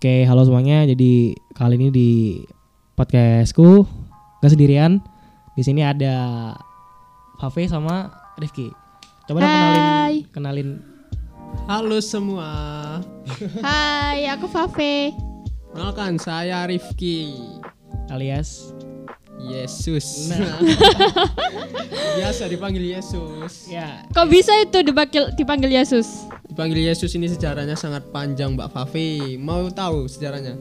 Oke, halo semuanya. Jadi kali ini di podcastku gak sendirian. Di sini ada Fafe sama Rifki. Coba dong kenalin Hai. kenalin Halo semua, Hai, aku Fafe. kenalkan saya Rifki. alias Yesus. Nah. Biasa dipanggil Yesus. ya. Kok bisa itu dipanggil dipanggil Yesus? Dipanggil Yesus ini sejarahnya sangat panjang, Mbak Fafi. Mau tahu sejarahnya?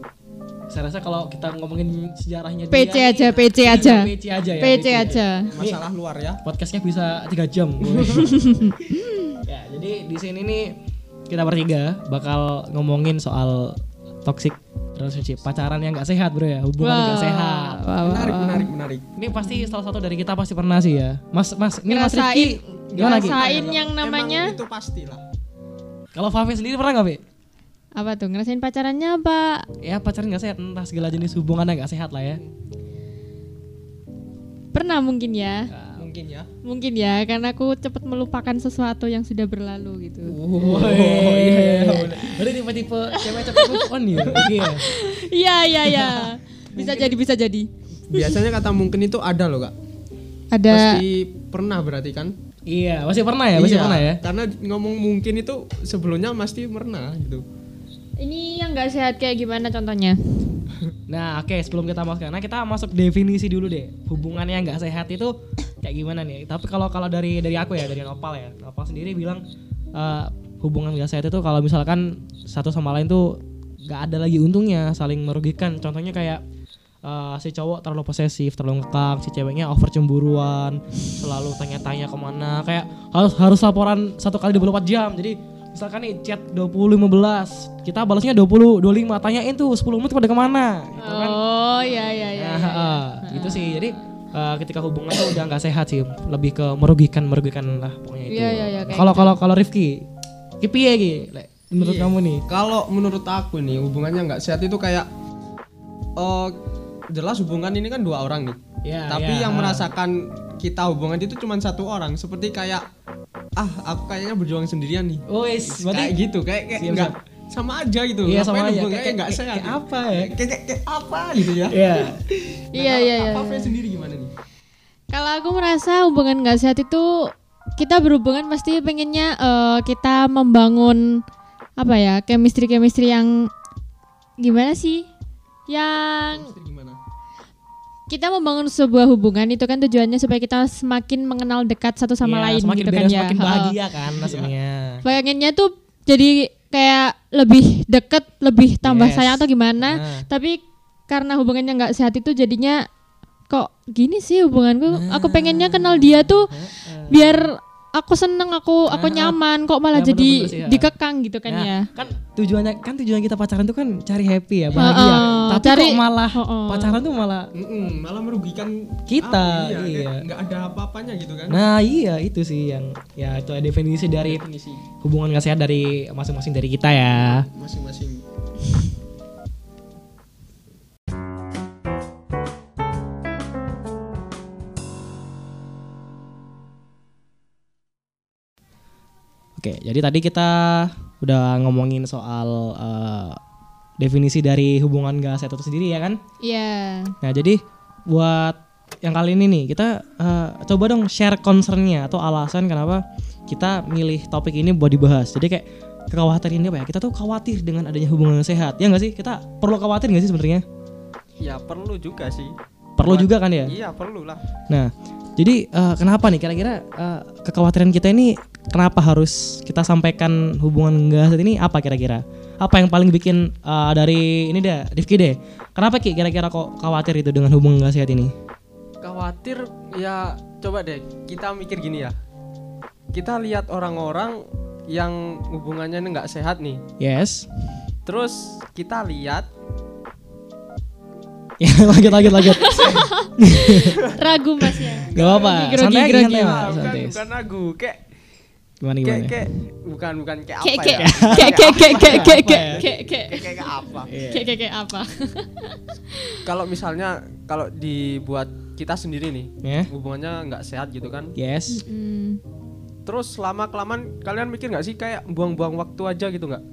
Saya rasa kalau kita ngomongin sejarahnya PC dia aja, PC aja. PC aja ya. PC aja. Masalah luar ya. Podcastnya bisa tiga jam. ya, jadi di sini nih kita bertiga bakal ngomongin soal toxic relationship, pacaran yang gak sehat bro ya, hubungan yang gak sehat. Wah, Menarik, menarik, menarik. Ini pasti salah satu dari kita pasti pernah sih ya. Mas Mas ini Mas Ngerasain- Rifki gimana Ki? ngerasain yang emang namanya itu pastilah. Kalau Fafi sendiri pernah gak, Fi? apa tuh? Ngerasain pacarannya apa? Ya pacaran gak sehat, entah segala jenis hubungan yang gak sehat lah ya. Pernah mungkin ya. Mungkin ya. Mungkin ya, karena aku cepat melupakan sesuatu yang sudah berlalu gitu. Oh, iya, iya, boleh. Berarti tipe-tipe cewek cepet move on ya? Iya. Iya, iya, iya. Bisa jadi, bisa jadi. Biasanya kata mungkin itu ada loh, Kak. Ada Pasti pernah berarti kan? Iya, masih pernah ya, masih Iya, pernah ya. Karena ngomong mungkin itu sebelumnya pasti pernah gitu. Ini yang nggak sehat kayak gimana contohnya? Nah, oke, sebelum kita masuk karena kita masuk definisi dulu deh. Hubungan yang nggak sehat itu kayak gimana nih? Tapi kalau kalau dari dari aku ya, dari Nopal ya. Nopal sendiri bilang eh, hubungan nggak sehat itu kalau misalkan satu sama lain tuh nggak ada lagi untungnya, saling merugikan. Contohnya kayak eh, si cowok terlalu posesif, terlalu ngekang, si ceweknya over cemburuan, selalu tanya-tanya ke mana, kayak harus harus laporan satu kali 24 jam. Jadi misalkan nih chat 20.15, kita balasnya 20 25, tanyain tuh 10 menit pada ke mana gitu kan. Oh, iya, iya, iya. Nah, iya. heeh, gitu sih. Jadi eh, ketika hubungan tuh udah nggak sehat sih, lebih ke merugikan merugikan lah pokoknya itu. Iya, iya, iya, Kalau kalau kalau Rifki, Kipi ya? Le, menurut Iya. kamu nih? Kalau menurut aku nih hubungannya nggak sehat itu kayak eh jelas hubungan ini kan dua orang nih. Ya, Tapi ya, yang merasakan kita hubungan itu cuma satu orang. Seperti kayak ah aku kayaknya berjuang sendirian nih. Oh, is, kayak berarti gitu kayak kayak Siap, nggak sama aja gitu. Iya, sama aja. Kayak- kayak- sehat. kayak apa ya? Kayak, kayak, kayak apa gitu ya. Iya. Iya, iya, iya. Apa sendiri gimana nih? Kalau aku merasa hubungan nggak sehat itu kita berhubungan pasti pengennya eh, kita membangun apa ya chemistry chemistry yang gimana sih? Yang? Kita membangun sebuah hubungan itu kan tujuannya supaya kita semakin mengenal dekat satu sama Iya, lain semakin gitu beda, kan ya. semakin bahagia kan maksudnya. Pengennya tuh jadi kayak lebih deket, lebih tambah Yes. sayang atau gimana. Nah. Tapi karena hubungannya nggak sehat itu jadinya kok gini sih hubunganku. Aku pengennya kenal dia tuh Heeh. biar aku seneng aku aku Ah, nyaman kok malah Ya, jadi bener-bener sih, ya. dikekang gitu kan Nah, ya kan tujuannya kan tujuan kita pacaran tuh kan cari happy ya, bahagia. Heeh, Tapi cari- kok malah Heeh. pacaran tuh malah Mm-mm, malah merugikan Kita, aku, iya, iya. nggak ada apa-apanya gitu kan. Nah iya itu sih yang ya itu definisi dari definisi hubungan gak sehat dari masing-masing dari kita ya. masing-masing. Oke jadi tadi kita udah ngomongin soal eh, definisi dari hubungan gak sehat itu sendiri ya kan. iya Nah jadi buat yang kali ini nih kita eh, coba dong share concernnya atau alasan kenapa kita milih topik ini buat dibahas. Jadi kayak kekhawatiran ini apa ya? Kita tuh khawatir dengan adanya hubungan yang sehat. Ya nggak sih? Kita perlu khawatir nggak sih sebenarnya? Ya perlu juga sih. Perlu juga kan ya? Iya perlu lah. Nah, jadi eh, kenapa nih kira-kira eh, kekhawatiran kita ini kenapa harus kita sampaikan hubungan enggak sehat ini apa kira-kira? Apa yang paling bikin eh, dari ini deh, Rifki deh. Kenapa Ki kira-kira kok khawatir itu dengan hubungan enggak sehat ini? Khawatir ya coba deh kita mikir gini ya. Kita lihat orang-orang yang hubungannya nggak sehat nih. Yes. Terus kita lihat Ya, lanjut lanjut lanjut. ragu mas ya Gak apa-apa. Grogi, grogi, Santai aja, grogi. santai, Ah, Mas, bukan santai. bukan ragu kayak Gimana kayak gimana? kayak bukan bukan kayak kayak apa kayak ya? kayak kayak kayak kayak kayak kayak ya? kayak kayak Kayak kayak apa? Iya. kayak kayak kayak apa Kalau misalnya kalau dibuat kita sendiri nih Ya. hubungannya nggak sehat gitu kan. Yes. Hmm. Terus lama kelamaan kalian mikir nggak sih kayak buang-buang waktu aja gitu nggak?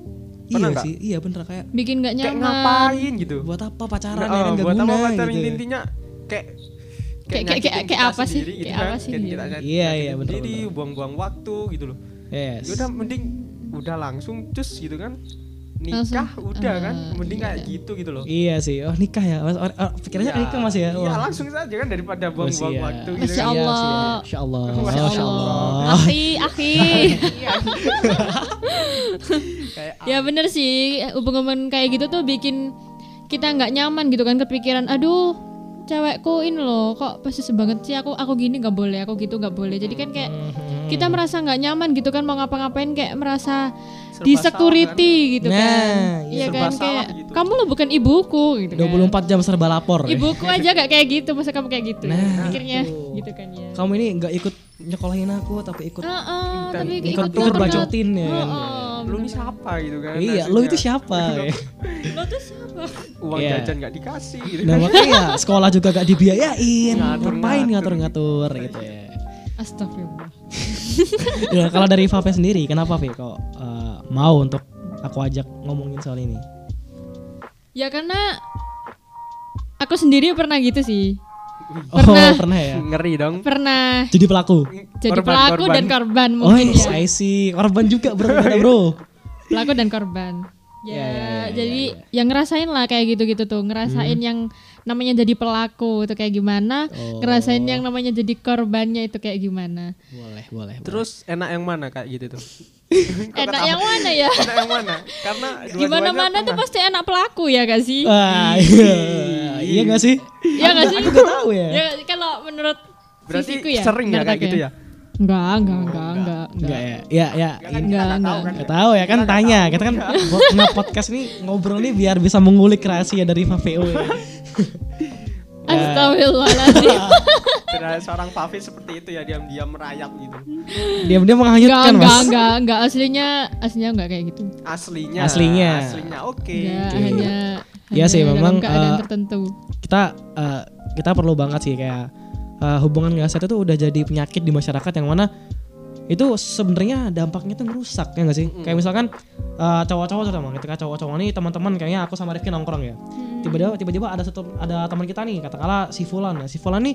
Pernah iya nggak? sih iya bener kayak bikin nggak kayak nyaman ngapain gitu buat apa pacaran Nah, ya kan oh, gak buat guna apa pacaran gitu ya. intinya kayak Kayak- kayak- kayak- kayak kita apa sih? gitu Kayak kan. apa sih? Kita Iya, iya, sendiri, bener. buang-buang waktu gitu loh yes Ya udah mending udah langsung cus gitu kan nikah Langsung, udah kan eh, mending iya. kayak gitu gitu loh iya sih oh nikah ya Mas, oh, oh, pikirannya Iya, nikah mas ya iya Wah. langsung saja kan daripada Oh, buang-buang siap. waktu gitu Masya kan. Iya Allah. sih, Masya Allah Masya Allah. Akhi, akhi. kayak ya bener sih, hubungan kayak gitu tuh bikin kita nggak nyaman gitu kan kepikiran, aduh cewekku ini loh kok pasti sebanget sih aku aku gini nggak boleh aku gitu nggak boleh jadi kan kayak Hmm. Kita merasa nggak nyaman gitu kan mau ngapa-ngapain kayak merasa Serba di security gitu Nah, kan. iya. iya Serba kan kayak gitu. kamu lo bukan ibuku gitu kan. 24 jam serba lapor. Ibuku aja gak kayak gitu masa kamu kayak gitu? Nah, akhirnya tuh. gitu kan ya. Kamu ini nggak ikut nyekolahin aku tapi ikut Heeh, Dan tapi ikut ikut ikut bacotin ya kan? Heeh, lu ini siapa gitu kan iya lo itu siapa? Lo tuh siapa? Uang Iya. jajan nggak dikasih gitu nah makanya ya, sekolah juga gak dibiayain. Ngatur-ngatur. ngapain ngatur-ngatur gitu ya? Astagfirullah ya kalau dari Vape sendiri kenapa Vi kok eh, mau untuk aku ajak ngomongin soal ini Ya karena aku sendiri pernah gitu sih. oh Pernah. pernah ya ngeri dong Pernah jadi pelaku jadi Korban, pelaku korban. dan korban oh mungkin yes, ya. I see korban juga bro bro Pelaku dan korban. Ya, Ya, ya, ya, jadi ya, yang ngerasain lah kayak gitu-gitu tuh, ngerasain yang namanya jadi pelaku itu kayak gimana, Oh. ngerasain yang namanya jadi korbannya itu kayak gimana. boleh boleh terus enak yang mana kayak gitu tuh Enak yang mana ya? enak yang mana karena Gimana dua-duanya mana tuh pasti enak pelaku ya gak sih? Wah, iya, iya gak sih? Iya gak sih? Aku gak tahu ya. Ya kalau menurut berarti sisiku ya. sering ya kayak gitu ya Enggak, enggak, enggak, enggak, Enggak ya, ya, ya. Enggak kan kita Enggak, nggak tahu enggak. kan Nggak tahu ya kan tanya. Kita kan buat nge-podcast nih ngobrol nih biar bisa mengulik rahasia dari Vaveo ya. Astagfirullahaladzim. Kira seorang Fafi seperti itu ya diam-diam merayap gitu Diam-diam Enggak, menghanyutkan enggak, mas. enggak, enggak. Aslinya, aslinya enggak kayak gitu. aslinya Aslinya. aslinya oke Enggak, Oke. hanya, Iya hanya sih, dalam memang, keadaan eh, tertentu. Kita eh, kita perlu banget sih kayak eh, hubungan nggak sehat itu udah jadi penyakit di masyarakat yang mana itu sebenarnya dampaknya tuh merusak ya nggak sih? Kayak misalkan eh, cowok-cowok terutama ketika cowok-cowok nih teman-teman kayaknya aku sama Rifki nongkrong ya. Tiba-tiba tiba-tiba ada satu ada teman kita nih katakanlah si Fulan ya. Si Fulan nih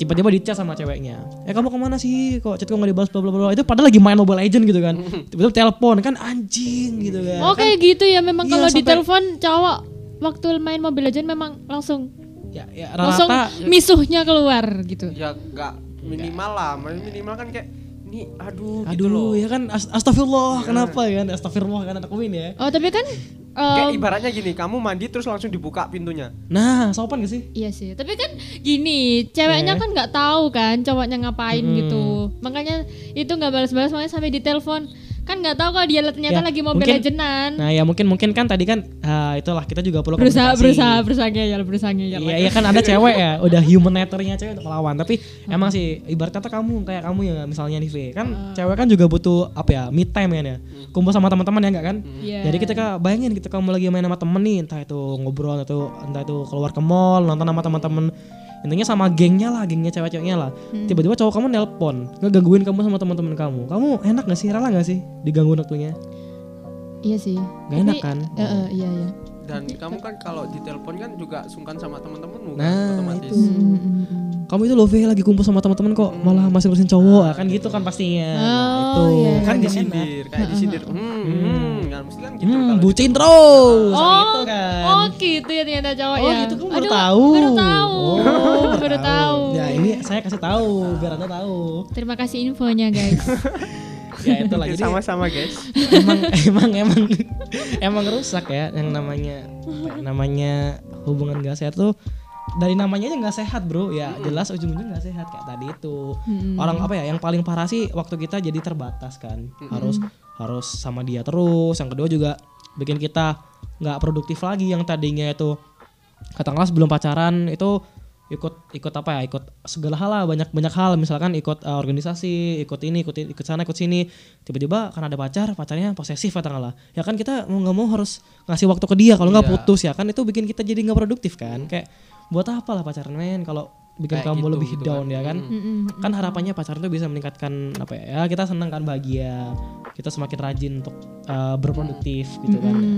tiba-tiba dicat sama ceweknya. Eh kamu ke mana sih? Kok chat kok nggak dibalas bla bla bla. Itu padahal lagi main Mobile Legend gitu kan. Tiba-tiba telepon kan anjing gitu kan. Oh kayak gitu ya memang Iya, kalau sampai- ditelepon cowok waktu main Mobile Legend memang langsung Ya, ya langsung rata-rata misuhnya keluar gitu. ya enggak minimal lah minimal kan kayak ini aduh, gitu Aduh loh ya kan ast- astagfirullah kenapa ya astagfirullah kan anak Win ya. Oh tapi kan kayak em, ibaratnya gini kamu mandi terus langsung dibuka pintunya Nah, sopan gak sih? Iya sih, tapi kan gini, ceweknya Ya. kan nggak tahu kan cowoknya ngapain Hmm. gitu. Makanya itu nggak balas-balas makanya sampai ditelepon. Kan nggak tahu kalau dia ternyata Ya, lagi mungkin- Legendan. Nah, ya mungkin mungkin kan tadi kan ah, itulah kita juga perlu berusaha komunikasi. berusaha berusaha ngeyel, berusaha ngeyel. Iya, iya kan ada cewek ya, udah human nature-nya cewek untuk melawan. Tapi emang sih ibarat kata kamu kayak kamu ya misalnya nih V, kan cewek kan juga butuh apa ya, me time kan ya. Kumpul sama teman-teman ya enggak kan? Iya. Jadi ketika bayangin kita kamu lagi main sama temen nih, entah itu ngobrol atau entah itu keluar ke mall, nonton sama teman-teman intinya sama gengnya lah, gengnya cewek-ceweknya lah. Tiba-tiba cowok kamu nelpon, ngegangguin kamu sama teman-teman kamu. Kamu enak gak sih, rela gak sih digangguin waktunya? Iya sih. Gak enak kan? Eh, eh, iya iya. dan kamu kan kalau ditelepon kan juga sungkan sama teman-temanmu kan Nah, otomatis itu. Mm, mm, mm, mm. Kamu itu loh V lagi kumpul sama teman-teman kok malah masih ngurusin cowok, kan gitu kan pastinya. Nah, itu Oh, iya, kan enak. disindir kayak disindir hmm, hmm, kan mesti kan gitu Hmm, kalau bucin terus. Oh, gitu kan. oh gitu ya ternyata cowok Oh, ya. gitu kamu baru tahu. Baru tahu. Oh, baru tahu. Ya, ini saya kasih tahu biar Anda tahu. Terima kasih infonya guys. Ya Oke, jadi sama-sama guys emang emang emang emang rusak ya yang namanya ya, namanya hubungan gak sehat tuh dari namanya aja nggak sehat bro. Ya jelas ujung-ujungnya nggak sehat kayak tadi itu. Mm. orang apa ya yang paling parah sih waktu kita jadi terbatas kan. Harus harus sama dia terus. Yang kedua juga bikin kita nggak produktif lagi. Yang tadinya itu katakanlah sebelum pacaran itu ikut ikut apa ya ikut segala hal lah banyak banyak hal misalkan ikut uh, organisasi ikut ini ikut ikut sana ikut sini tiba-tiba karena ada pacar pacarnya posesif katakanlah ya kan kita mau nggak mau harus ngasih waktu ke dia kalau nggak Iya. putus ya kan itu bikin kita jadi nggak produktif kan kayak buat apa lah pacaran men kalau bikin Kayak kamu gitu, lebih gitu down kan. ya kan Mm. Mm-mm. kan harapannya pacaran tuh bisa meningkatkan apa ya, ya kita senang kan bahagia kita semakin rajin untuk uh, berproduktif gitu kan ya.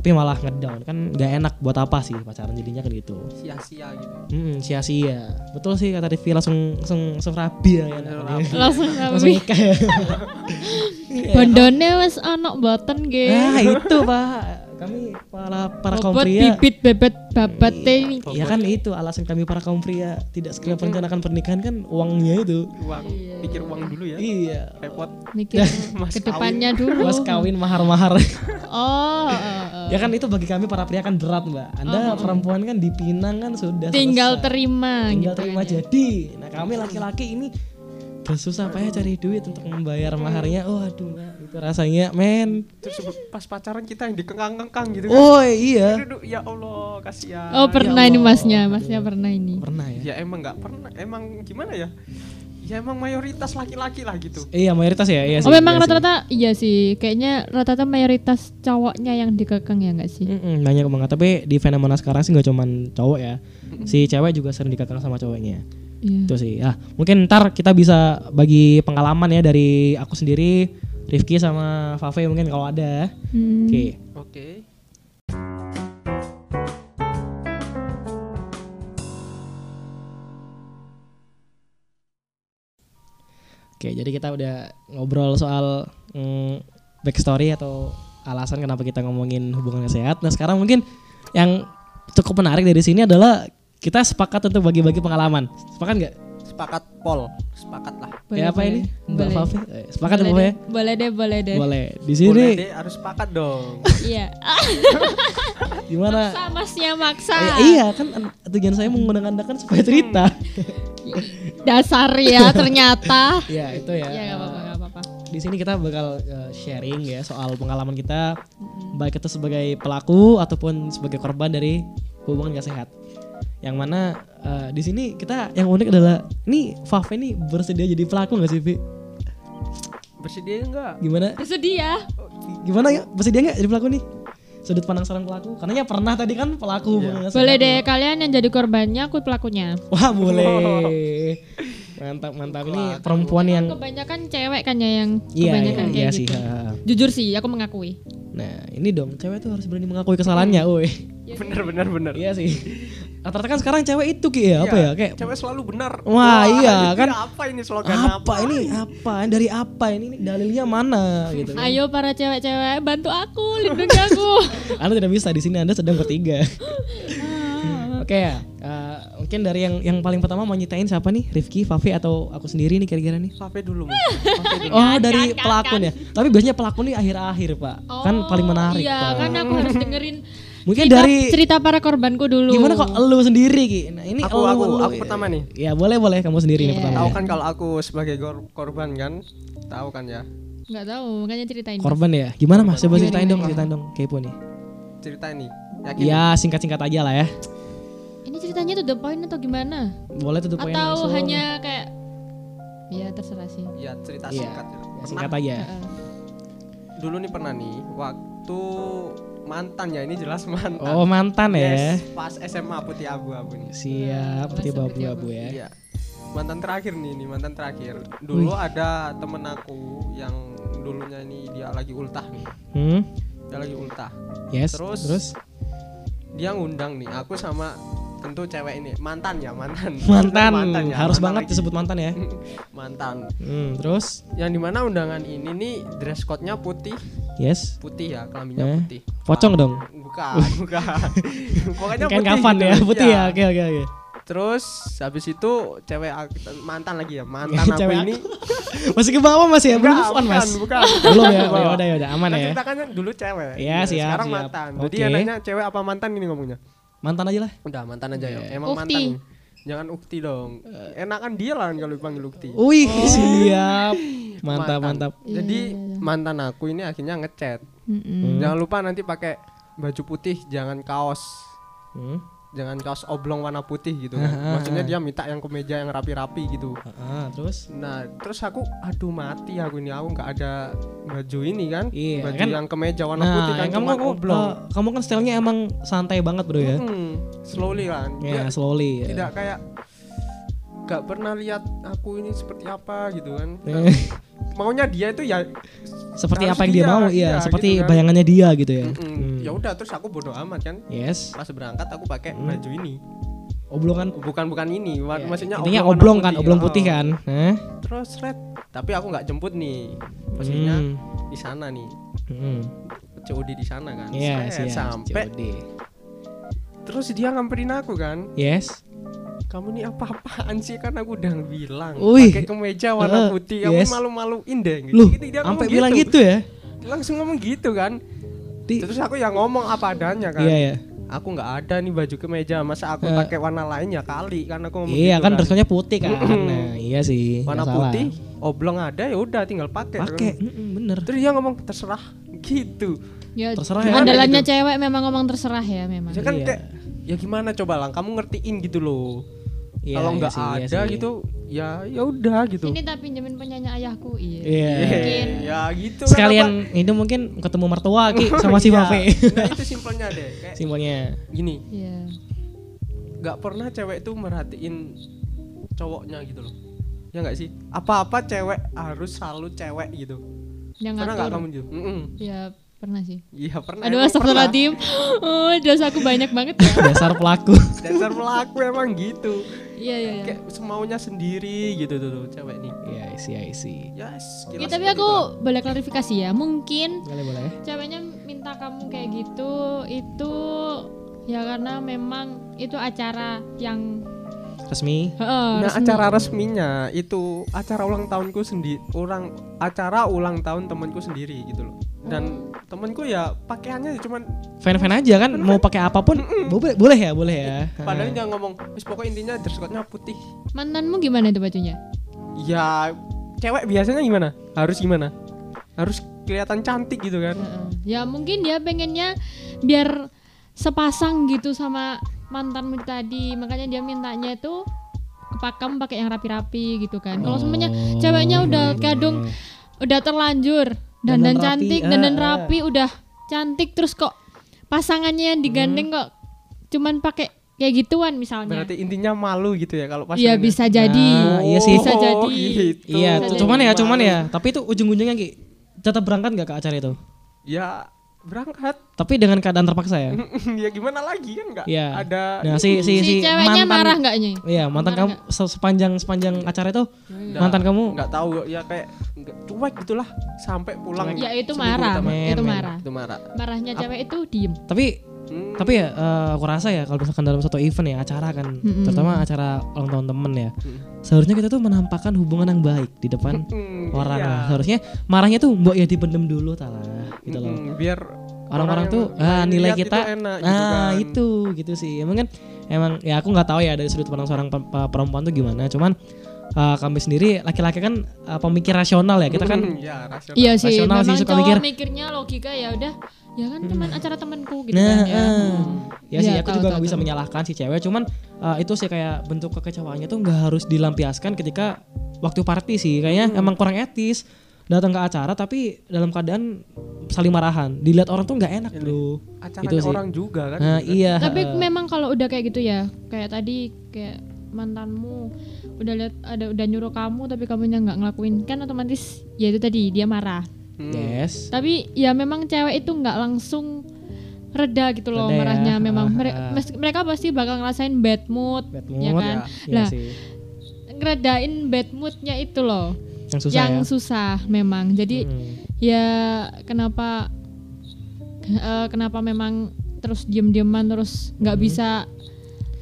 Tapi malah ngedown. Kan nggak enak buat apa sih pacaran jadinya kan gitu. Sia-sia gitu. Hmm, sia-sia. Betul sih kata Devi langsung langsung langsung rabi ya? Langsung langsung apa nikah ya. Bondone wes anak boten ge. nah itu pak kami para para kaum Bobot pria. bibit bebet babat teh. ya kan itu alasan kami para kaum pria. Tidak segera merencanakan pernikahan kan uangnya itu. Uang. Pikir uang dulu ya. Iya. Repot. Mikir Mas ke depannya dulu. mas kawin mahar-mahar. Oh, oh, oh. ya kan itu bagi kami para pria kan berat mbak. Anda perempuan kan dipinang kan sudah tinggal selesai. terima tinggal gitu terima ya. jadi. Nah kami laki-laki ini bersusah payah cari duit untuk membayar maharnya. Oh aduh itu rasanya men. Terus pas pacaran kita yang dikengkang-kengkang gitu kan. Oh iya. Duduk, ya Allah kasihan. Oh, pernah ini masnya, masnya pernah ini. pernah ya? Ya emang nggak pernah. Emang gimana ya? Ya emang mayoritas laki-laki lah gitu. Iya mayoritas ya iya sih Oh, memang iya rata-rata iya sih. Kayaknya rata-rata mayoritas cowoknya yang dikekang ya enggak sih? Mm-mm, banyak banget. Tapi di fenomena sekarang sih nggak cuman cowok ya. Si cewek juga sering dikekang sama cowoknya Iya. itu sih. Ah mungkin ntar kita bisa bagi pengalaman ya dari aku sendiri Rifki sama Fave mungkin kalau ada Hmm. oke. Oke. Oke jadi kita udah ngobrol soal mm, backstory atau alasan kenapa kita ngomongin hubungan yang sehat. Nah sekarang mungkin yang cukup menarik dari sini adalah kita sepakat untuk bagi-bagi pengalaman sepakat nggak sepakat pol sepakat lah Boleh, ya apa boleh. ini Mbak Boleh. Fave Eh, sepakat ya boleh, Fave deh. boleh deh, boleh deh. boleh di boleh sini deh harus sepakat dong Iya. gimana Maksa masnya maksa. Oh, ya, iya kan an- tujuan saya mengundang anda kan supaya cerita. Dasar ya ternyata. Iya itu ya. Iya, enggak apa-apa. Di sini kita bakal uh, sharing ya soal pengalaman kita baik itu sebagai pelaku ataupun sebagai korban dari hubungan gak sehat. Yang mana uh, di sini kita yang unik adalah ini Fave ini bersedia jadi pelaku gak sih Vi? bersedia enggak Gimana? Bersedia. Gimana ya? Bersedia nggak jadi pelaku nih? Sudut pandang seorang pelaku. Karena ya pernah tadi kan pelaku gak Boleh deh kalian yang jadi korbannya aku pelakunya. Wah boleh. Mantap mantap ini perempuan yang Kebanyakan cewek kan ya yang Iya, kebanyakan iya, kayak iya gitu. sih. ha. Jujur sih, aku mengakui. Nah, ini dong, cewek tuh harus berani mengakui kesalahannya, woi. bener bener bener Iya sih. Rata-rata kan sekarang cewek itu ki ya, apa Iya, ya? Kayak cewek selalu benar Wah, iya, ini kan. apa ini slogan apa ini? Apa? Dari apa ini? Ini dalilnya mana gitu kan. Ayo para cewek-cewek bantu aku, lindungi aku. Anda tidak bisa di sini Anda sedang bertiga. Oke ya. eh, mungkin dari yang yang paling pertama mau nyitain siapa nih? Rifki, Fafi atau aku sendiri nih kira-kira nih? Sampai dulu. Oh, dari pelakon ya. Tapi biasanya pelakon nih akhir-akhir, Pak. kan paling menarik, Iya, Pak. kan aku harus dengerin Mungkin cerita, dari cerita para korbanku dulu. Gimana kok elu sendiri Ki? Nah, ini Aku- elu, aku- elu. aku pertama nih. Ya, boleh boleh kamu sendiri nih Iya. pertama. tahu ya. kan kalau aku sebagai kor- korban kan tahu kan ya Nggak tahu, makanya ceritain. Mas. Korban ya. Gimana Mas? Coba ceritain dong, ceritain dong. Kepo nih. cerita ini yakin Ya, singkat-singkat aja lah ya. Ini ceritanya tuh the point atau gimana? Boleh tutup poin atau langsung. hanya kayak ya terserah sih. ya cerita Iya, singkat ya. ya, singkat aja. Heeh. dulu nih pernah nih waktu mantan ya ini jelas mantan Oh, mantan ya. Yes, pas SMA putih abu-abu nih Siap, putih babu putih abu ya. Iya. Mantan terakhir nih, nih mantan terakhir. Dulu ada temen aku yang dulunya ini dia lagi ultah nih. Hmm. Dia lagi ultah. Yes. Terus? terus Dia ngundang nih, aku sama tentu cewek ini mantan ya mantan. mantan, ya, harus mantan banget lagi. disebut mantan ya. mantan. Hmm, terus Yang di mana undangan ini nih dress code-nya putih, yes. putih ya, kelaminnya Eh, putih. Pocong dong. Bukan, bukan. Pokoknya Kain putih kafan gitu. ya, putih Iya. ya. Oke, oke, oke. Terus habis itu cewek mantan lagi ya, mantan aku Cewek ini Masih ke bawah Mas ya? Belum move on, Mas. bukan, bukan. Belum ya. Bukan. Ya udah ya udah aman Kan ya. ceritakannya dulu cewek. Iya, Nah, siap, Sekarang siap. mantan. Jadi yang nanya cewek apa mantan ini ngomongnya? Mantan aja lah. Udah mantan aja ya. Iya. Emang Ukti. mantan. Jangan ukti dong. Enakan dia lah kalau dipanggil ukti. Wih, siap. Mantap, Mantan. mantap. Jadi Iya, iya, iya. mantan aku ini akhirnya ngechat. Mm-mm. Jangan lupa nanti pakai baju putih, jangan kaos. Hmm. Jangan kaos oblong warna putih gitu kan. Ah, Maksudnya dia minta yang kemeja yang rapi-rapi gitu. Ah, terus Nah, terus aku aduh mati aku ini aku nggak ada baju ini kan. Iya, baju kan- yang kemeja warna nah, putih kan kamu cuma kamu, oblong. eh, kamu kan stylenya emang santai banget bro ya. Hmm, slowly kan. Ya, Nggak- slowly ya. tidak kayak nggak pernah lihat aku ini seperti apa gitu kan Eh, maunya dia itu ya seperti apa yang dia dia, mau iya, iya seperti gitu kan. bayangannya dia gitu ya mm, Hmm. ya udah terus aku bodoh amat kan yes pas berangkat aku pakai Hmm. baju ini oblongan bukan bukan ini Ya, maksudnya intinya warna oblong kan oblong putih Oh. kan Hah? terus red tapi aku nggak jemput nih posisinya Hmm. di sana nih Hmm. COD di sana kan Iya, Set, siap. sampai COD. terus dia ngamperin aku kan Yes. Kamu nih apa-apaan sih kan aku udah bilang pakai kemeja warna Eh, putih kamu yes. malu-maluin deh gitu, Loh, Gitu, dia ngomong sampai bilang gitu ya? langsung ngomong gitu kan Di- terus aku yang ngomong apa adanya kan Iya ya. aku nggak ada nih baju kemeja masa aku Eh. pakai warna lain ya kali kan aku ngomong Iya gitu kan code-nya putih kan. Nah, iya sih. warna salah. putih oblong ada ya udah tinggal pakai Pakai, kan. bener. terus dia ngomong terserah gitu Ya, Terserah ya. andalannya cewek memang ngomong terserah ya memang. ya kan Iya. kayak ya gimana coba lang kamu ngertiin gitu loh Iya, kalau iya nggak sih, iya ada sih. gitu ya ya udah gitu Ini tak pinjemin punyanya ayahku, iya. Iya. Mungkin. ya gitu kan, Sekalian apa- ini mungkin ketemu mertua Ki sama si Iya. Vape. nah itu simpelnya deh kayak Simbolnya. gini Iya. nggak pernah cewek itu merhatiin cowoknya gitu loh ya nggak sih apa-apa cewek harus selalu cewek gitu Yang pernah nggak kamu gitu Mm-mm. Ya pernah sih. iya pernah Aduh astagfirullahaladzim. Oh, dosa aku banyak banget ya. Dasar pelaku. dasar pelaku emang gitu Iya, iya, iya. kayak semaunya sendiri gitu tuh, tuh cewek nih Iya, isi isi. yes Ya, tapi aku itu. boleh klarifikasi ya. Mungkin Boleh boleh. ceweknya minta kamu kayak gitu itu ya karena memang itu acara yang Resmi. Heeh, nah resmi. acara resminya itu acara ulang tahunku sendiri orang acara ulang tahun temanku sendiri gitu loh dan temanku ya pakaiannya cuman Fan-fan aja kan mau pakai apa pun boleh boleh ya, boleh ya. padahal dia ngomong wis pokoknya intinya dress code-nya putih mantanmu gimana itu bajunya? ya cewek biasanya gimana harus gimana harus kelihatan cantik gitu kan Heeh. Ya mungkin dia pengennya biar sepasang gitu sama mantanmu tadi makanya dia mintanya itu kepakam pakai yang rapi-rapi gitu kan. Kalau semuanya Oh, ceweknya udah iya, kadung iya. udah terlanjur Dandan dandan rapi, cantik, ah, dandan ah. rapi udah cantik terus kok pasangannya yang digandeng Hmm. kok cuman pakai kayak gituan misalnya. berarti intinya malu gitu ya kalau pas Iya bisa jadi. Nah, iya sih. Bisa jadi. gitu. Iya, Bisa tuh, jadi cuman ya, Malu. cuman ya. Tapi itu ujung-ujungnya Ki tetap berangkat nggak ke acara itu? ya berangkat Tapi dengan keadaan terpaksa ya. ya gimana lagi kan nggak Iya. ada Nah, si si, Si, si ceweknya mantan marah nggak nih? Iya, mantan Marah kamu se- sepanjang sepanjang acara itu Nggak- mantan kamu nggak tahu ya kayak nggak cuek gitulah sampai pulang Ya itu marah. Men, itu men. marah. itu marah Marahnya cewek itu diem. tapi Hmm, tapi ya eh, aku rasa ya kalau misalkan dalam satu event ya acara kan Mm-mm. terutama acara ulang tahun temen ya Hmm. seharusnya kita tuh menampakkan hubungan yang baik di depan hmm, orang iya. lah. seharusnya marahnya tuh mbok ya dipendem dulu talah gitu loh Hmm, biar orang-orang tuh ah, nilai kita itu enak gitu nah kan. itu gitu sih emang kan emang ya aku nggak tahu ya dari sudut pandang seorang pe- pe- perempuan tuh gimana cuman eh, kami sendiri laki-laki kan eh, pemikir rasional ya kita kan Hmm, ya rasional. Iya sih, Rasional sih, memang suka cowok mikir. mikirnya logika ya udah, ya kan cuman acara temanku gitu nah kan ya. eh. ya sih Iya, aku tahu, juga nggak bisa tahu. menyalahkan si cewek cuman eh, itu sih kayak bentuk kekecewaannya tuh nggak harus dilampiaskan ketika waktu party sih kayaknya Hmm. emang kurang etis datang ke acara tapi dalam keadaan saling marahan dilihat orang tuh nggak enak bro acaranya Itu sih. orang juga kan nah gitu iya Tapi eh. memang kalau udah kayak gitu ya, kayak tadi kayak mantanmu udah lihat ada udah nyuruh kamu tapi kamunya nggak ngelakuin kan otomatis ya itu tadi dia marah. Hmm. yes Tapi ya memang cewek itu nggak langsung reda gitu loh Reda ya. marahnya memang Ah, Mere- ah. mes- mereka pasti bakal ngerasain bad mood, bad ya mood kan? Iya Lah, sih. ngeredain bad moodnya itu loh yang susah yang ya susah memang. Jadi Hmm. ya kenapa eh, kenapa memang terus diem-dieman terus nggak bisa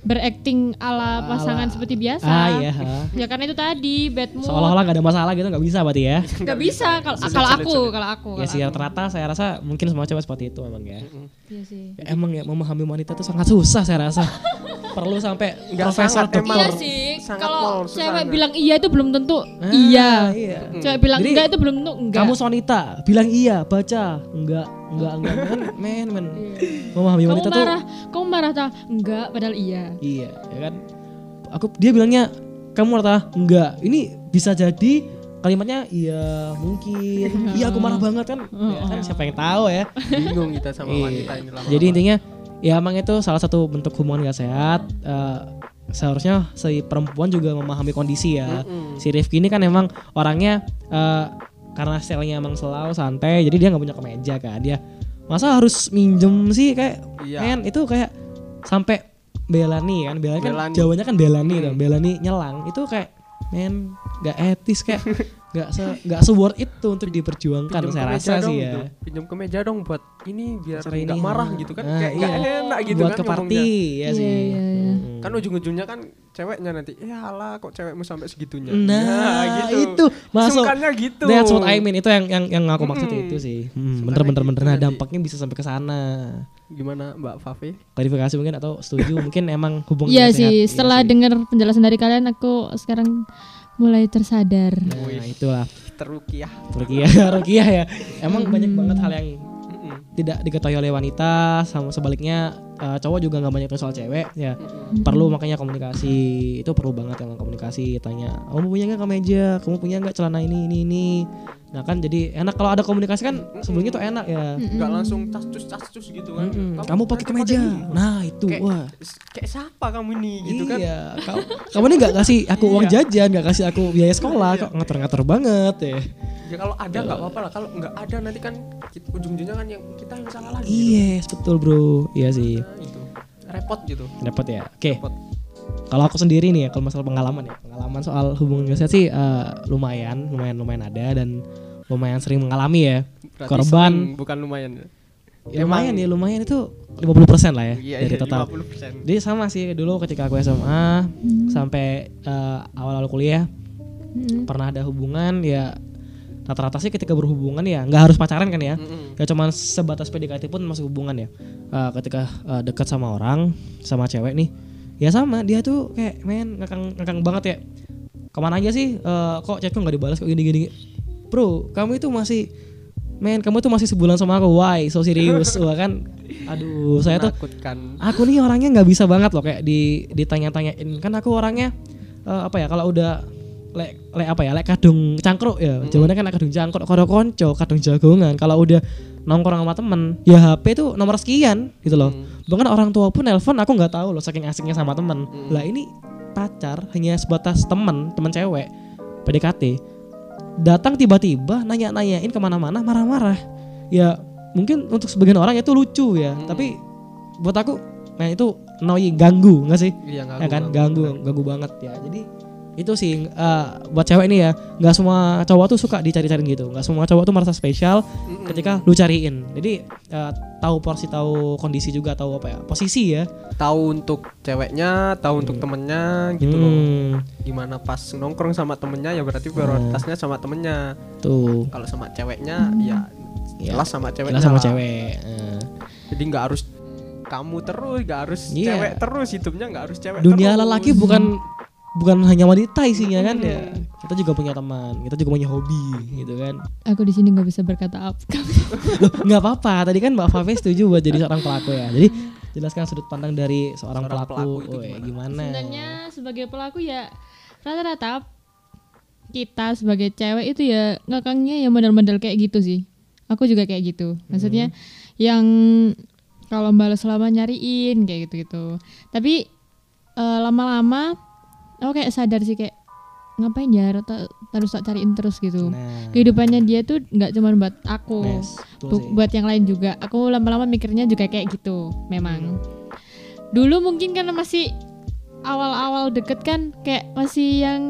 berakting ala pasangan Ala- seperti biasa. ah iya ya karena itu tadi bad mood seolah-olah gak ada masalah gitu nggak bisa berarti ya. Nggak bisa kalau kalau aku kalau aku ya sih rata-rata saya rasa mungkin semua cewek seperti itu emang ya. Iya sih. Ya, emang ya memahami wanita tuh sangat susah saya rasa. Perlu sampai Nggak profesor sangat, dokter iya sih sangat kalau cewek bilang iya itu belum tentu Ah, iya. iya. Cewek bilang Jadi, enggak itu belum tentu enggak. kamu sonita bilang iya baca enggak enggak enggak men men men. Memahami kamu wanita marah tuh kamu marah tak enggak padahal iya. Iya ya kan? Aku dia bilangnya kamu rata enggak. Ini bisa jadi kalimatnya iya mungkin. Iya aku marah banget kan? Ya kan siapa yang tahu ya? Bingung kita sama Iya. wanita ini lama Jadi intinya ya emang itu salah satu bentuk hubungan gak sehat. Eh, seharusnya si perempuan juga memahami kondisi ya. Si Rifki ini kan emang orangnya eh, karena stylenya emang selalu santai, jadi dia nggak punya kemeja kan. Dia masa harus minjem sih kayak Iya. men itu kayak sampai Belani kan, Belani kan Belani. Jawanya kan Belani tuh, Belani nyelang itu kayak men gak etis kayak gak se gak se worth itu untuk diperjuangkan Pinjam saya rasa dong sih ya. gitu. Pinjam ke meja dong buat ini biar nggak marah ah. gitu kan. Ah, Kayak iya. nggak enak gitu buat kan ke party ngomongnya. ya Iya, sih. iya, iya. Hmm. Kan ujung-ujungnya kan ceweknya nanti, ya lah kok cewekmu sampai segitunya. Nah, gitu. itu masuk. Sungkannya gitu. That's what I mean itu yang yang yang aku maksud Mm-mm. itu sih. Hmm, Sebenarnya bener bener gitu bener. Nah dampaknya bisa sampai ke sana. Gimana Mbak Fafi? Klarifikasi mungkin atau setuju mungkin emang hubungan Iya sih, Iya setelah dengar penjelasan dari kalian aku sekarang mulai tersadar. Nah itulah. Terukiah. Rukiah Rukiah ya. Emang banyak banget hal yang tidak diketahui oleh wanita sama sebaliknya eh, cowok juga nggak banyak soal cewek ya. Perlu makanya komunikasi. Itu perlu banget emang komunikasi. Tanya kamu punya nggak kemeja? Kamu punya nggak celana ini ini ini nah kan jadi enak kalau ada komunikasi kan sebelumnya tuh enak ya Nggak langsung tas-cus tas-cus gitu kan. Mm-mm. kamu pakai nanti kemeja ini. nah itu Kayak, wah kayak siapa kamu ini gitu kan. iya kamu, kamu ini nggak kasih aku uang jajan nggak kasih aku biaya sekolah kok ngatur-ngatur banget ya Ya kalau ada nggak apa-apa lah. Kalau nggak ada nanti kan ujung-ujungnya kan yang kita yang salah lagi. gitu. yes betul bro iya sih Nah, itu repot gitu. dapat ya oke Repot. Kalau aku sendiri nih ya kalau masalah pengalaman ya pengalaman soal hubungan saya sih eh, lumayan lumayan lumayan ada dan lumayan sering mengalami ya Berarti korban sering, bukan lumayan. ya, lumayan ya lumayan itu 50% lah ya Iya, dari iya, total 50%. jadi sama sih dulu ketika aku SMA sampai eh, awal-awal kuliah Mm-mm. pernah ada hubungan ya rata-rata sih ketika berhubungan ya nggak harus pacaran kan ya Mm-mm. ya cuman sebatas PDKT pun masuk hubungan ya Eh, ketika eh, dekat sama orang sama cewek nih ya sama dia tuh kayak men ngakang ngakang banget ya. Ke mana aja sih? Eh, kok chatku nggak dibalas kok gini gini bro kamu itu masih men kamu tuh masih sebulan sama aku. Why? So serius wah kan aduh saya tuh aku nih orangnya nggak bisa banget loh kayak di ditanya-tanyain. Kan aku orangnya eh, apa ya kalau udah lek lek apa ya lek kadung cangkruk ya. Jawabannya kan kadung cangkruk kado konco kadung jagongan kalau udah nongkrong sama temen. Ya. HP tuh nomor sekian gitu loh. Bahkan orang tua pun nelpon aku nggak tahu loh saking asiknya sama temen. Lah ini pacar hanya sebatas temen temen cewek PDKT datang tiba-tiba nanya-nanyain ke mana-mana marah-marah. Ya mungkin untuk sebagian orang itu lucu ya. Tapi buat aku nah itu annoying ganggu nggak sih? Iya ya kan? ganggu ganggu banget ya. Jadi itu sih eh, buat cewek ini ya nggak semua cowok tuh suka dicari-cariin gitu nggak semua cowok tuh merasa spesial ketika lu cariin jadi eh, tahu porsi tahu kondisi juga tahu apa ya posisi ya Tahu untuk ceweknya, tahu untuk temennya gitu loh. Hmm, Gimana pas nongkrong sama temennya ya berarti prioritasnya sama temennya. tuh Kalau sama ceweknya ya Ya, jelas sama ceweknya. jelas sama lah. cewek eh. Jadi nggak harus kamu terus, nggak harus Iya. cewek terus hidupnya nggak harus cewek dunia terus. lelaki bukan bukan hanya wanita isinya kan ya kita juga punya teman kita juga punya hobi gitu kan Aku di sini nggak bisa berkata apa. Loh, nggak apa-apa. Tadi kan Mbak Fave setuju buat jadi seorang pelaku ya. Jadi jelaskan sudut pandang dari seorang, Seorang pelaku. pelaku itu Woy, gimana? gimana? Sebenarnya sebagai pelaku ya rata-rata kita sebagai cewek itu ya ngakangnya ya model-model kayak gitu sih. Aku juga kayak gitu. Maksudnya yang kalau balas lama nyariin kayak gitu-gitu. Tapi eh, lama-lama aku kayak sadar sih kayak ngapain ya harus tak cariin terus gitu. Nah, Kehidupannya dia tuh nggak cuma buat aku. Betul Bu- sih. buat yang lain juga aku lama-lama mikirnya juga kayak gitu memang dulu mungkin karena masih awal-awal deket kan kayak masih yang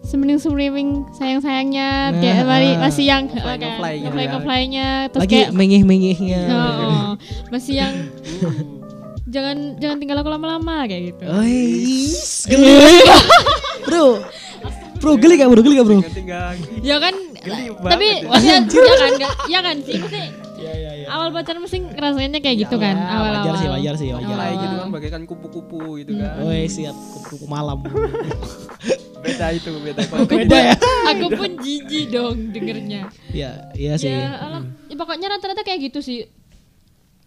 semending semriwing sayang sayangnya Nah, kayak mari ah. masih yang Ngefly- ngefly ngefly- terus Lagi kayak mengih-mengihnya. oh, masih yang jangan jangan tinggal aku lama-lama kayak gitu Ois, geli. bro, bro geli gak bro? Geli gak bro? ya kan Geli tapi maksudnya ya kan ya kan sih maksudnya Iya iya awal pacaran mesti ngerasainnya kayak gitu kan Ya, awal-awal wajar sih, wajar sih, wajar. Mulai Awal-awal. gitu kan bagaikan kupu-kupu gitu kan. Woi siap kupu malam. Beda itu, beda. Beda ya? aku pun jijik dong dengernya Iya, iya sih. ya, alam, ya pokoknya rata-rata kayak gitu sih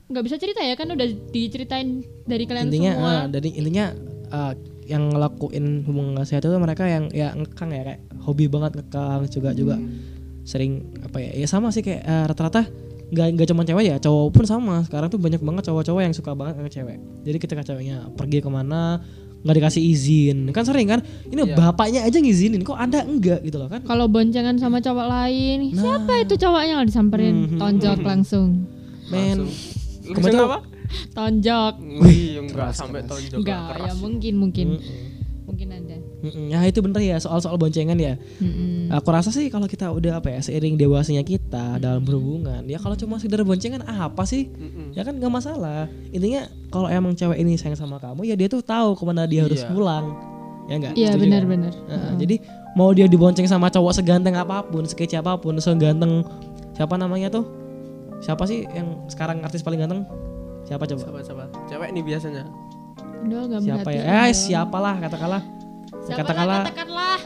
nggak bisa cerita ya kan udah diceritain dari kalian intinya semua. ah, dari intinya ah, yang ngelakuin hubungan sehat itu mereka yang ya ngekang ya kayak hobi banget ngekang juga juga sering apa ya ya sama sih kayak ah, rata-rata nggak nggak cuma cewek ya cowok pun sama. Sekarang tuh banyak banget cowok-cowok yang suka banget sama cewek jadi ketika ceweknya pergi ke mana nggak dikasih izin. Kan sering kan ini Iya. bapaknya aja ngizinin kok anda enggak gitu loh kan? Kalau boncengan sama cowok lain, siapa itu cowoknya? Kalau disamperin Hmm. tonjok langsung. men Langsung Kamu tuh- apa? Tonjok. Wih, enggak sampai tonjok Enggak, ya mungkin mungkin. Mungkin ada. Ya itu bener ya soal-soal boncengan ya Mm-mm. aku rasa sih kalau kita udah apa ya seiring dewasanya kita dalam berhubungan ya kalau cuma sekedar boncengan apa sih Mm-mm. ya kan nggak masalah intinya kalau emang cewek ini sayang sama kamu ya dia tuh tahu ke mana dia harus Iya. pulang ya enggak Iya benar-benar. Nah, jadi mau dia dibonceng sama cowok seganteng apa pun, sekece apa pun, seganteng siapa namanya tuh? Siapa sih yang sekarang artis paling ganteng? Siapa coba? Siapa siapa? Cewek nih biasanya. Udah enggak Siapa ya? Eh, siapalah katakanlah. Siapalah, katakanlah katakanlah.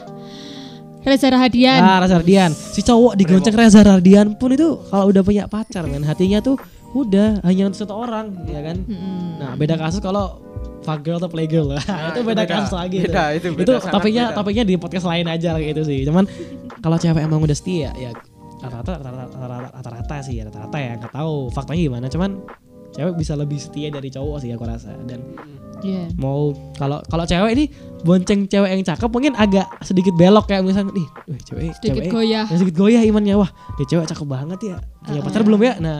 Reza Rahadian. Ah, Reza Radian. Si cowok digonceng Reza Radian pun itu kalau udah punya pacar men, hatinya tuh udah hanya untuk satu orang, ya kan? Mm-mm. Nah, beda kasus kalau fuck girl atau play girl lah. Nah, itu itu beda, beda. kasus lagi Beda, itu beda, itu topiknya beda. topiknya di podcast lain aja gitu sih. Cuman kalau cewek emang udah setia ya rata-rata rata-rata sih ya rata-rata ya nggak tahu faktanya gimana cuman cewek bisa lebih setia dari cowok sih aku rasa dan Iya. mau kalau kalau cewek ini bonceng cewek yang cakep mungkin agak sedikit belok kayak misalnya nih wih, cewek Sedikit cewek goyah. yang sedikit goyah imannya wah dia cewek cakep banget ya punya pacar belum ya nah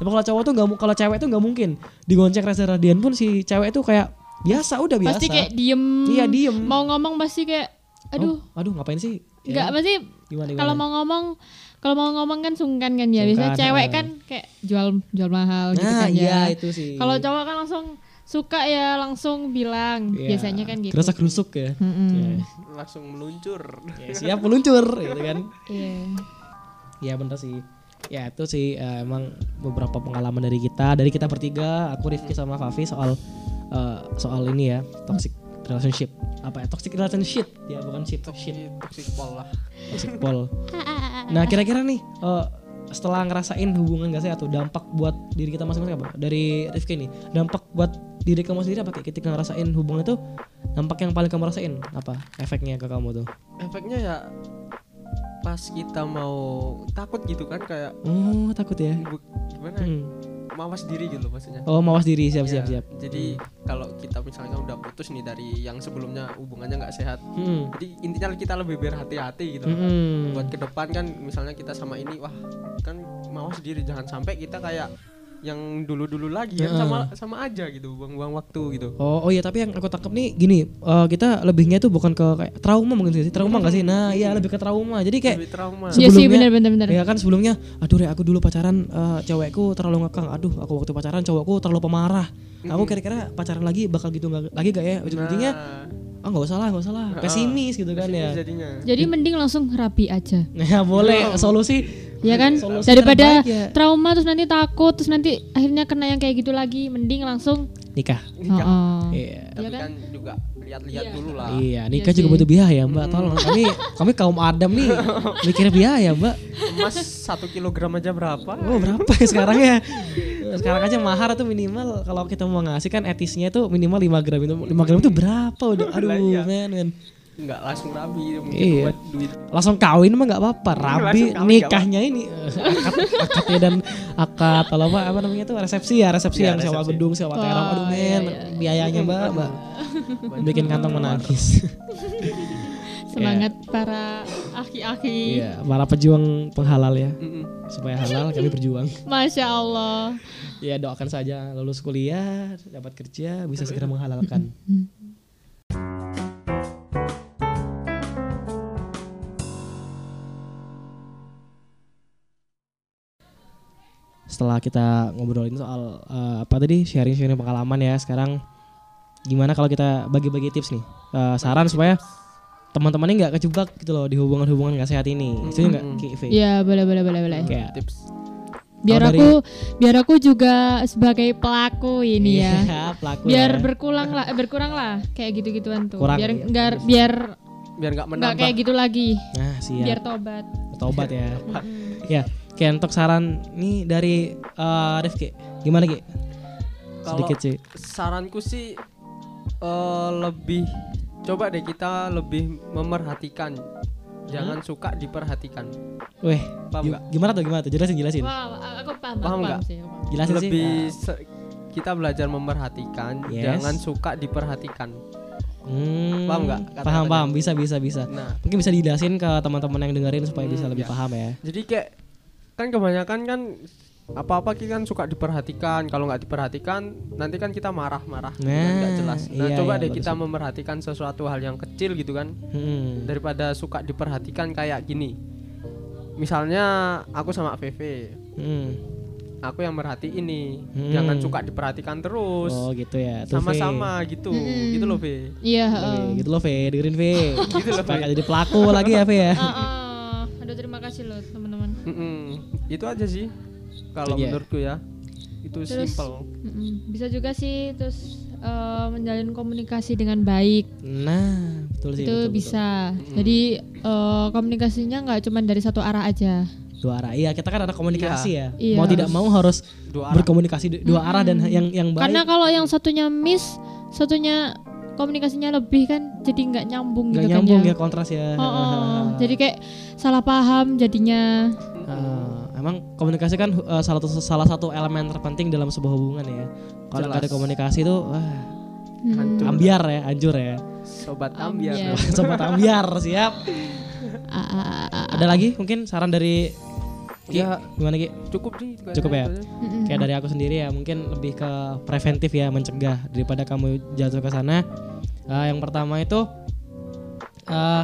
tapi kalau cowok tuh nggak kalau cewek tuh nggak mungkin digonceng Reza Radian pun si cewek tuh kayak biasa udah biasa Pasti kayak diem. Iya, diem. Mau ngomong pasti kayak aduh. Oh, aduh ngapain sih Ya, Enggak, pasti kalau mau ngomong kalau mau ngomong kan sungkan kan ya. Biasanya Sungkan, cewek ah. kan kayak jual jual mahal gitu nah kan iya ya. itu sih Kalau cowok kan langsung suka ya langsung bilang. Iya. Biasanya kan gitu. Gerasa gerusuk ya Mm-mm. Ya. Langsung meluncur. Ya, siap meluncur gitu kan Iya. ya bener sih ya itu sih eh, emang beberapa pengalaman dari kita dari kita bertiga aku Rifki sama Fafi soal eh, soal ini ya toxic relationship apa ya toxic relationship ya bukan shit shit Toxic pol lah. toxic pol nah kira-kira nih eh, setelah ngerasain hubungan gak sehat tuh dampak buat diri kita masing-masing apa? Dari Rifki nih dampak buat diri kamu sendiri apa? Ki? ketika ngerasain hubungan itu dampak yang paling kamu rasain apa? Efeknya ke kamu tuh? Efeknya ya pas kita mau takut gitu kan kayak oh takut ya? Gimana Hmm. Mawas diri gitu maksudnya oh mawas diri siap Ya, siap siap jadi kalau kita misalnya udah putus nih dari yang sebelumnya hubungannya nggak sehat Hmm. jadi intinya kita lebih berhati-hati gitu. Hmm. buat ke depan kan misalnya kita sama ini wah kan mawas diri jangan sampai kita kayak yang dulu-dulu lagi kan Heeh. sama sama aja gitu buang-buang waktu gitu Oh, oh iya tapi yang aku tangkap nih gini, eh, kita lebihnya tuh bukan ke kayak trauma mungkin sih, trauma nggak sih? Nah, iya lebih ke trauma. Jadi kayak lebih trauma Iya sih sebelumnya- benar benar benar. ya kan sebelumnya, aduh re aku dulu pacaran eh, cewekku terlalu ngekang, aduh aku waktu pacaran cowokku terlalu pemarah. Aku kira-kira pacaran lagi bakal gitu nggak lagi gak ya? Ujung-ujungnya, Nah, oh nggak usah lah, nggak usah lah, pesimis gitu kan ya. jadinya Jadi mending langsung rapi aja. Nah, boleh solusi. Ya kan? Solusi Daripada terbaik ya. trauma terus nanti takut terus nanti akhirnya kena yang kayak gitu lagi, mending langsung nikah. nikah Oh. Iya. tapi Iya kan? kan juga lihat-lihat dulu lah Iya, nikah Iya juga sih. butuh biaya, Mbak. Tolong kami kami kaum Adam nih mikir biaya, Mbak. emas satu kilogram aja berapa Oh berapa ya sekarang ya? Sekarang aja mahar tuh minimal kalau kita mau ngasih kan etisnya tuh minimal 5 gram itu 5 gram itu berapa udah aduh iya. men men nggak langsung rabi mungkin Iya. buat duit langsung kawin mah nggak apa-apa rabi Langsung kawin nikahnya ini akad akadnya dan akad atau apa apa namanya tuh resepsi ya resepsi Iya, yang sewa resepsi. gedung sewa terong aduh Oh, iya, men iya, iya. biayanya mbak mbak bikin kantong menangis semangat para aki-aki. iya para pejuang penghalal ya Mm-mm. supaya halal kami berjuang Masya Allah. ya doakan saja lulus kuliah dapat kerja bisa segera menghalalkan setelah kita ngobrolin soal eh, apa tadi sharing-sharing pengalaman ya sekarang gimana kalau kita bagi-bagi tips nih Eh, saran supaya teman-teman ini nggak kejebak gitu loh di hubungan-hubungan gak sehat ini itu nggak Ive? Iya boleh boleh boleh boleh. Kayak- tips Biar dari- aku biar aku juga sebagai pelaku ini ya. Iya, pelaku Biar ya. berkurang lah, eh, berkurang lah kayak gitu-gituan tuh. Kurang, biar iya. enggak biar biar nggak enggak menambah kayak gitu lagi. nah siap Biar tobat. tobat ya ya kayak untuk saran nih dari eh, Rifki gimana Ki sedikit sih saranku sih eh, lebih coba deh kita lebih memerhatikan jangan suka diperhatikan Weh, Paham gi- nggak? gimana tuh gimana tuh jelasin jelasin Wah, aku paham, aku Paham nggak? sih. paham. jelasin lebih sih se- kita belajar memerhatikan Yes. jangan suka diperhatikan Hmm, Paham nggak Paham paham bisa bisa bisa. Nah, Mungkin bisa dijelasin ke teman-teman yang dengerin supaya bisa Hmm, lebih ya. paham ya. jadi kayak kan kebanyakan kan apa-apa kita kan suka diperhatikan. Kalau nggak diperhatikan, nanti kan kita marah-marah, Nah, nggak jelas. Nah, iya, coba iya, deh kita memperhatikan sesuatu hal yang kecil gitu kan, Hmm. daripada suka diperhatikan kayak gini. Misalnya aku sama VV, Hmm. aku yang merhati ini, Hmm. jangan suka diperhatikan terus. Oh gitu ya. Tuh, V. Sama-sama gitu, Mm-mm. gitu loh V. Iya, heeh. gitu loh V, dengerin V. Gitu loh, nggak jadi pelaku lagi ya V ya. Heeh. Aduh terima kasih loh teman-teman. Mm-mm. Itu aja sih, kalau Iya. menurutku ya, itu Terus- simple. Mm-mm. Bisa juga sih terus eh, menjalin komunikasi dengan baik Nah, betul sih. itu betul, bisa. Jadi eh, komunikasinya nggak cuma dari satu arah aja. betul. Dua arah. Iya, kita kan ada komunikasi ya. Iya. Mau tidak mau harus Dua arah. berkomunikasi du- dua arah dan yang yang baik. Karena kalau yang satunya miss, satunya komunikasinya lebih kan jadi nggak nyambung nggak gitu nyambung kan ya kontras ya. Oh, oh. jadi kayak salah paham jadinya. Eh, emang komunikasi kan eh, salah satu salah satu elemen terpenting dalam sebuah hubungan ya. Kalau nggak ada komunikasi tuh wah, Hmm. Hancur. ambiar ya, anjur ya. Sobat Ambiar. ambiar. Sobat ambiar, siap. Ah, ah, ah. Ada lagi mungkin saran dari Ki? Ya. Gimana Ki? Cukup sih. Cukup ya? Kayak dari aku sendiri ya mungkin lebih ke preventif ya mencegah daripada kamu jatuh ke sana. Eh, yang pertama itu eh,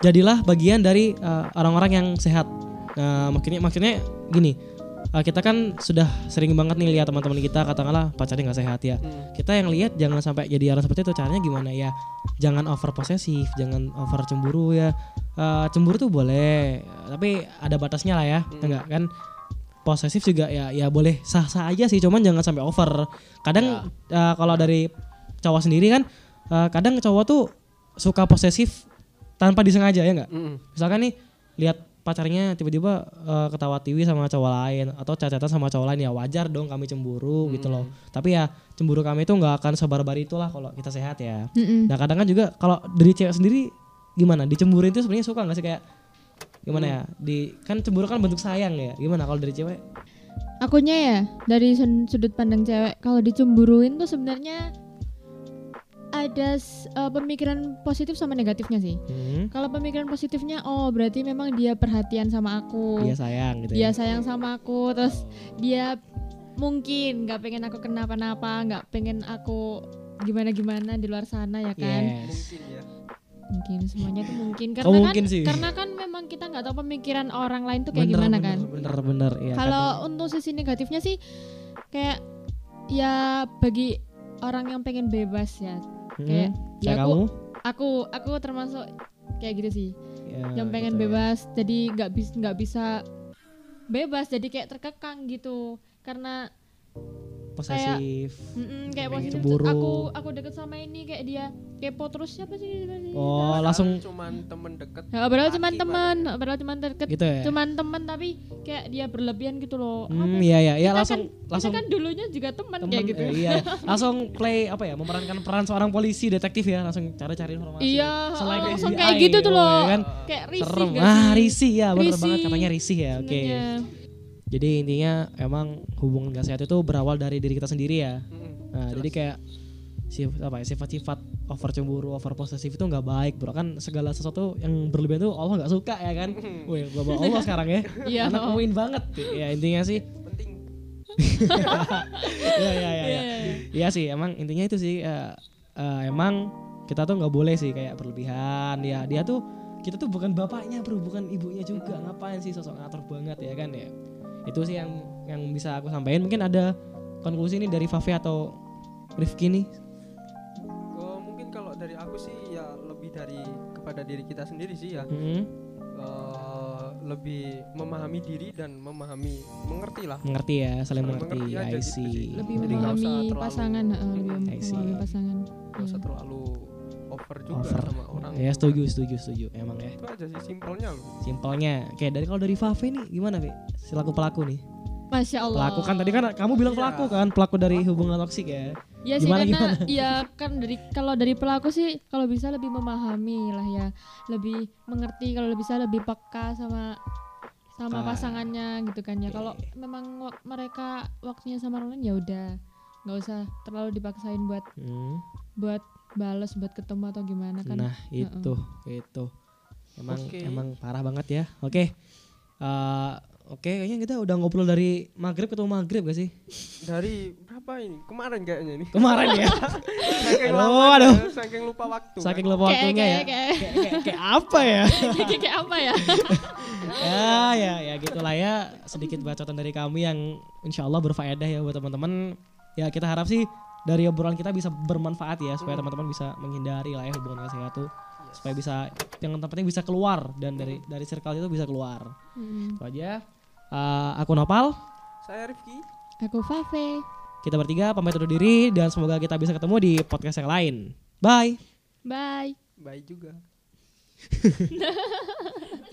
jadilah bagian dari eh, orang-orang yang sehat. Nah, maksudnya maksudnya gini. eh, kita kan sudah sering banget nih lihat teman-teman kita katakanlah pacarnya nggak sehat ya. Hmm. Kita yang lihat jangan sampai jadi orang seperti itu. Caranya gimana ya? Jangan over posesif, jangan over cemburu ya. Eh, cemburu tuh boleh, tapi ada batasnya lah ya. Enggak kan? posesif juga ya ya boleh sah-sah aja sih cuman jangan sampai over kadang eh, kalau dari cowok sendiri kan eh, kadang cowok tuh suka posesif tanpa disengaja ya nggak Mm-mm. misalkan nih lihat pacarnya tiba-tiba eh, ketawa tiwi sama cowok lain atau cacatan sama cowok lain ya wajar dong kami cemburu gitu loh. Tapi ya cemburu kami itu nggak akan sebar-bar itulah kalau kita sehat ya. Mm-mm. nah kadang kan juga kalau dari cewek sendiri gimana? Dicemburin itu sebenarnya suka nggak sih? Kayak gimana ya? Di kan cemburu kan bentuk sayang ya? Gimana kalau dari cewek? Akunya ya dari sudut pandang cewek kalau dicemburuin tuh sebenarnya ada eh, pemikiran positif sama negatifnya sih. Hmm, Kalau pemikiran positifnya oh berarti memang dia perhatian sama aku. dia sayang gitu dia ya. sayang sama aku terus dia mungkin nggak pengen aku kenapa-napa nggak pengen aku gimana-gimana di luar sana ya kan Yes. Mungkin ya. mungkin semuanya tuh mungkin karena Oh, kan mungkin sih. karena kan memang kita nggak tahu pemikiran orang lain tuh kayak Bener, gimana bener, kan Bener bener ya. kalau untuk sisi negatifnya sih kayak ya bagi orang yang pengen bebas ya Hmm, kayak ya kayak aku kamu? aku aku termasuk kayak gitu sih. Ya, yang pengen gitu ya. bebas jadi nggak bisa nggak bisa bebas jadi kayak terkekang gitu. Karena posesif. mm-mm, kayak Pengen posisi cemburu. aku aku deket sama ini kayak dia kepo terus siapa sih Oh, langsung cuman temen deket. ya, padahal cuman Laki teman padahal cuman deket gitu ya. cuman teman tapi kayak dia berlebihan gitu loh Hmm, iya iya, iya langsung kan, langsung kita kan dulunya juga teman temen, kayak gitu eh, iya. langsung play apa ya memerankan peran seorang polisi detektif ya langsung cari-cari informasi. iya Selain langsung FBI, kayak gitu tuh oh, loh ya kan? kayak risih Ah, sih risih ya, Risih. banget katanya risih ya. Oke. Jadi intinya emang hubungan gak sehat itu berawal dari diri kita sendiri ya. Mm-mm. Nah, jadi kayak sifat apa ya sifat-sifat over cemburu, over posesif itu nggak baik, bro. Kan segala sesuatu yang berlebihan itu Allah nggak suka ya kan. Wih, bawa Allah sekarang ya. Iya. Anak poin banget. Ya intinya sih, Penting. ya ya ya. ya. Iya sih, emang intinya itu sih. eh, eh, emang kita tuh nggak boleh sih kayak berlebihan. Ya dia tuh kita tuh bukan bapaknya bro, bukan ibunya juga. Ngapain sih sosok ngatur banget ya kan ya. Itu sih yang yang bisa aku sampaikan. Mungkin ada konklusi nih dari Fafe atau Rifki nih. Oh, mungkin kalau dari aku sih ya lebih dari kepada diri kita sendiri sih ya. Mm-mm. Eh, lebih memahami diri dan memahami mengerti lah. mengerti ya saling Saling mengerti, mengerti aja I see sih. lebih Jadi nggak usah memahami terlalu- pasangan heeh, lebih memahami pasangan Gak usah Iya. terlalu over juga over sama orang. ya setuju setuju setuju emang ya Itu aja sih simpelnya loh. simpelnya kayak dari kalau dari Fafe nih gimana Fe selaku pelaku nih masya allah pelaku kan tadi kan kamu bilang Iya. pelaku kan pelaku dari hubungan toksik ya Ya sih Gimana, karena ya kan dari kalau dari pelaku sih kalau bisa lebih memahami lah ya, lebih mengerti kalau bisa lebih peka sama sama Peka. pasangannya gitu kan ya. Oke. Kalau memang wak- mereka waktunya sama orang lain ya udah nggak usah terlalu dipaksain buat hmm. buat bales buat ketemu atau gimana kan Nah itu itu emang Oke. emang parah banget ya. Oke Eh, oke kayaknya kita udah ngobrol dari maghrib ketemu maghrib gak sih Dari berapa ini? Kemarin kayaknya ini. kemarin ya. Saking Aduh, lama, aduh. saking lupa waktu. Saking kan. lupa Kayak- waktunya ya. kayak- kayak- Kayak, kayak- kayak apa ya? kayak kayak apa ya ya ya ya gitulah ya sedikit bacotan dari kami yang insya Allah berfaedah ya buat teman-teman. Ya kita harap sih dari obrolan kita bisa bermanfaat ya supaya teman-teman bisa menghindari lah ya hubungan gak sehat tuh supaya bisa yang tempatnya bisa keluar dan dari dari circle itu bisa keluar. Hmm. Itu aja. Eh, aku Nopal. Saya Rifki. aku Fave Kita bertiga pamit undur diri dan semoga kita bisa ketemu di podcast yang lain. Bye. bye Bye juga.